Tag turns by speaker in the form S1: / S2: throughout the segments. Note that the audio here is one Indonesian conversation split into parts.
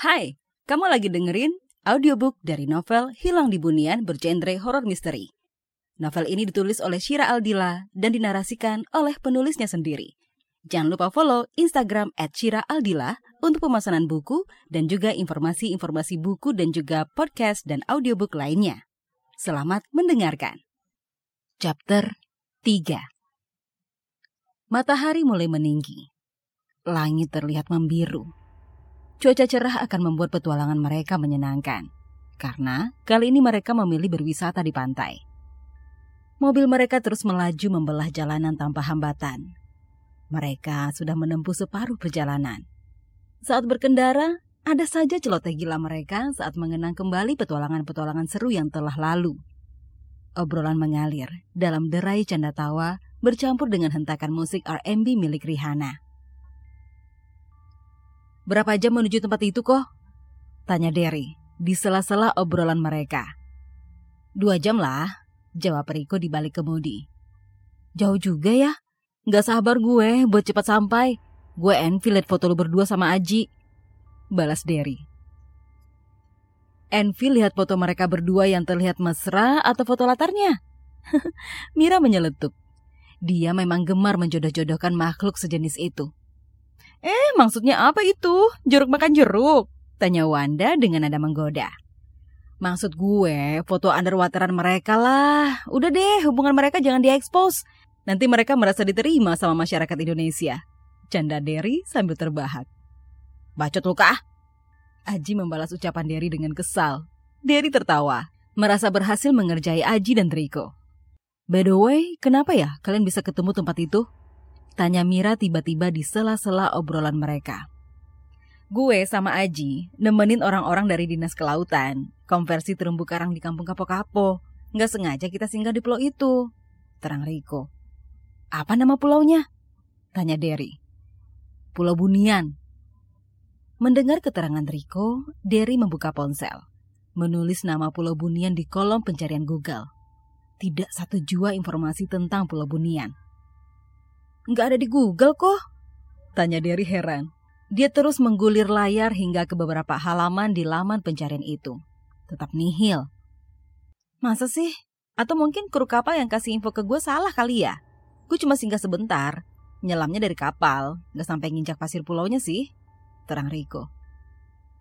S1: Hai, kamu lagi dengerin audiobook dari novel Hilang di Bunian bergenre horror misteri. Novel ini ditulis oleh Shira Aldila dan dinarasikan oleh penulisnya sendiri. Jangan lupa follow Instagram at Shira Aldila untuk pemesanan buku dan juga informasi-informasi buku dan juga podcast dan audiobook lainnya. Selamat mendengarkan. Chapter 3 Matahari mulai meninggi. Langit terlihat membiru. Cuaca cerah akan membuat petualangan mereka menyenangkan. Karena kali ini mereka memilih berwisata di pantai. Mobil mereka terus melaju membelah jalanan tanpa hambatan. Mereka sudah menempuh separuh perjalanan. Saat berkendara, ada saja celoteh gila mereka saat mengenang kembali petualangan-petualangan seru yang telah lalu. Obrolan mengalir dalam derai canda tawa bercampur dengan hentakan musik R&B milik Rihanna. Berapa jam menuju tempat itu kok? Tanya Derry di sela-sela obrolan mereka. Dua jam lah, jawab Riko di balik kemudi. Jauh juga ya? Gak sabar gue buat cepat sampai. Gue envy liat foto lu berdua sama Aji. Balas Derry. Envy lihat foto mereka berdua yang terlihat mesra atau foto latarnya? Mira menyeletuk. Dia memang gemar menjodoh-jodohkan makhluk sejenis itu. Eh, maksudnya apa itu? Jeruk makan jeruk? Tanya Wanda dengan nada menggoda. Maksud gue, foto underwateran mereka lah. Udah deh, hubungan mereka jangan diekspos. Nanti mereka merasa diterima sama masyarakat Indonesia. Canda Derry sambil terbahak. Bacot lu kah? Aji membalas ucapan Derry dengan kesal. Derry tertawa, merasa berhasil mengerjai Aji dan Riko. By the way, kenapa ya kalian bisa ketemu tempat itu? Tanya Mira tiba-tiba di sela-sela obrolan mereka. Gue sama Aji nemenin orang-orang dari dinas kelautan, konversi terumbu karang di kampung Kapo-Kapo. Nggak sengaja kita singgah di pulau itu. Terang Riko. Apa nama pulaunya? Tanya Derry. Pulau Bunian. Mendengar keterangan Riko, Derry membuka ponsel. Menulis nama Pulau Bunian di kolom pencarian Google. Tidak satu jua informasi tentang Pulau Bunian. Nggak ada di Google kok? Tanya Derry heran. Dia terus menggulir layar hingga ke beberapa halaman di laman pencarian itu. Tetap nihil. Masa sih? Atau mungkin kru kapal yang kasih info ke gue salah kali ya? Gue cuma singgah sebentar. Nyelamnya dari kapal. Nggak sampai nginjak pasir pulaunya sih. Terang Riko.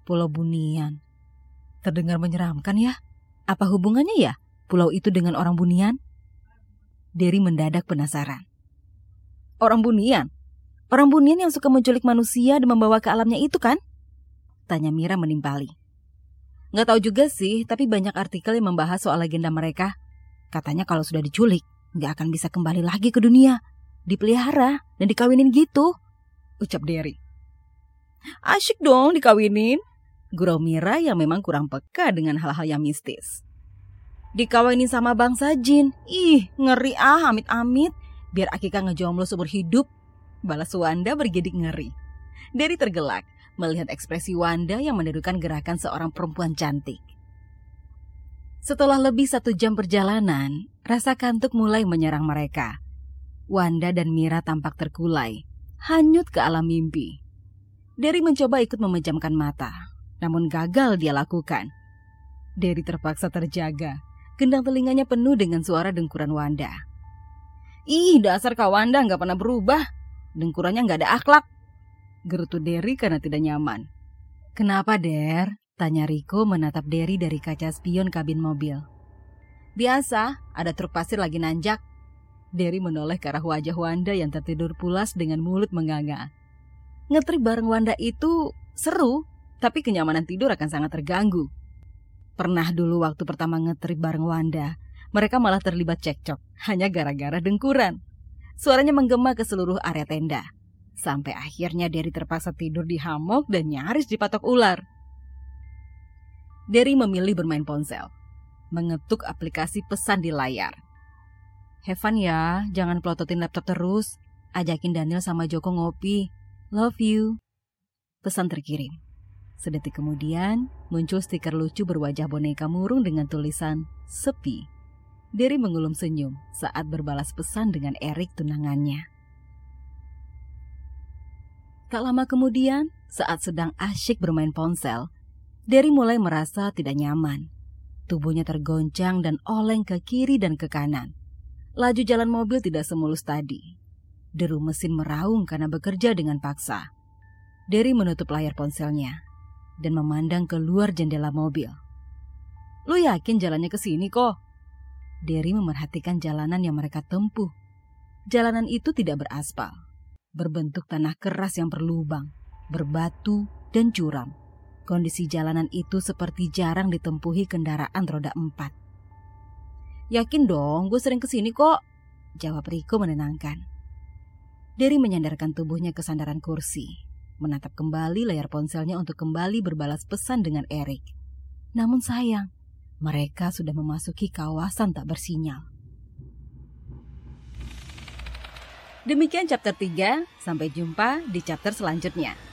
S1: Pulau Bunian. Terdengar menyeramkan ya? Apa hubungannya ya pulau itu dengan orang Bunian? Derry mendadak penasaran. Orang bunian? Orang bunian yang suka menculik manusia dan membawa ke alamnya itu kan? Tanya Mira menimpali. Nggak tahu juga sih, tapi banyak artikel yang membahas soal legenda mereka. Katanya kalau sudah diculik, nggak akan bisa kembali lagi ke dunia. Dipelihara dan dikawinin gitu. Ucap Derry. Asyik dong dikawinin. Gurau Mira yang memang kurang peka dengan hal-hal yang mistis. Dikawinin sama bangsa jin. Ih, ngeri ah amit-amit biar Akika ngejomblo seumur hidup. Balas Wanda bergedik ngeri. Dari tergelak melihat ekspresi Wanda yang menirukan gerakan seorang perempuan cantik. Setelah lebih satu jam perjalanan, rasa kantuk mulai menyerang mereka. Wanda dan Mira tampak terkulai, hanyut ke alam mimpi. Derry mencoba ikut memejamkan mata, namun gagal dia lakukan. Derry terpaksa terjaga, gendang telinganya penuh dengan suara dengkuran Wanda. Ih, dasar Kawanda nggak pernah berubah. Dengkurannya nggak ada akhlak. Gerutu Derry karena tidak nyaman. Kenapa, Der? Tanya Riko menatap Derry dari kaca spion kabin mobil. Biasa, ada truk pasir lagi nanjak. Derry menoleh ke arah wajah Wanda yang tertidur pulas dengan mulut menganga. Ngetrip bareng Wanda itu seru, tapi kenyamanan tidur akan sangat terganggu. Pernah dulu waktu pertama ngetrip bareng Wanda, mereka malah terlibat cekcok hanya gara-gara dengkuran. Suaranya menggema ke seluruh area tenda. Sampai akhirnya Derry terpaksa tidur di hamok dan nyaris dipatok ular. Derry memilih bermain ponsel. Mengetuk aplikasi pesan di layar. Heaven ya, jangan pelototin laptop terus. Ajakin Daniel sama Joko ngopi. Love you. Pesan terkirim. Sedetik kemudian, muncul stiker lucu berwajah boneka murung dengan tulisan sepi. Derry mengulum senyum saat berbalas pesan dengan Erik tunangannya. Tak lama kemudian, Saat sedang asyik bermain ponsel, Derry mulai merasa tidak nyaman. Tubuhnya tergoncang dan oleng ke kiri dan ke kanan. Laju jalan mobil tidak semulus tadi. Deru mesin meraung karena bekerja dengan paksa. Derry menutup layar ponselnya dan memandang keluar jendela mobil. Lu yakin jalannya ke sini kok? Derry memerhatikan jalanan yang mereka tempuh. Jalanan itu tidak beraspal, berbentuk tanah keras yang berlubang berbatu, dan curam. Kondisi jalanan itu seperti jarang ditempuhi kendaraan roda empat. Yakin dong, gue sering ke sini kok. Jawab Riko menenangkan. Derry menyandarkan tubuhnya ke sandaran kursi, menatap kembali layar ponselnya untuk kembali berbalas pesan dengan Erik. Namun sayang, mereka sudah memasuki kawasan tak bersinyal. Demikian chapter 3, sampai jumpa di chapter selanjutnya.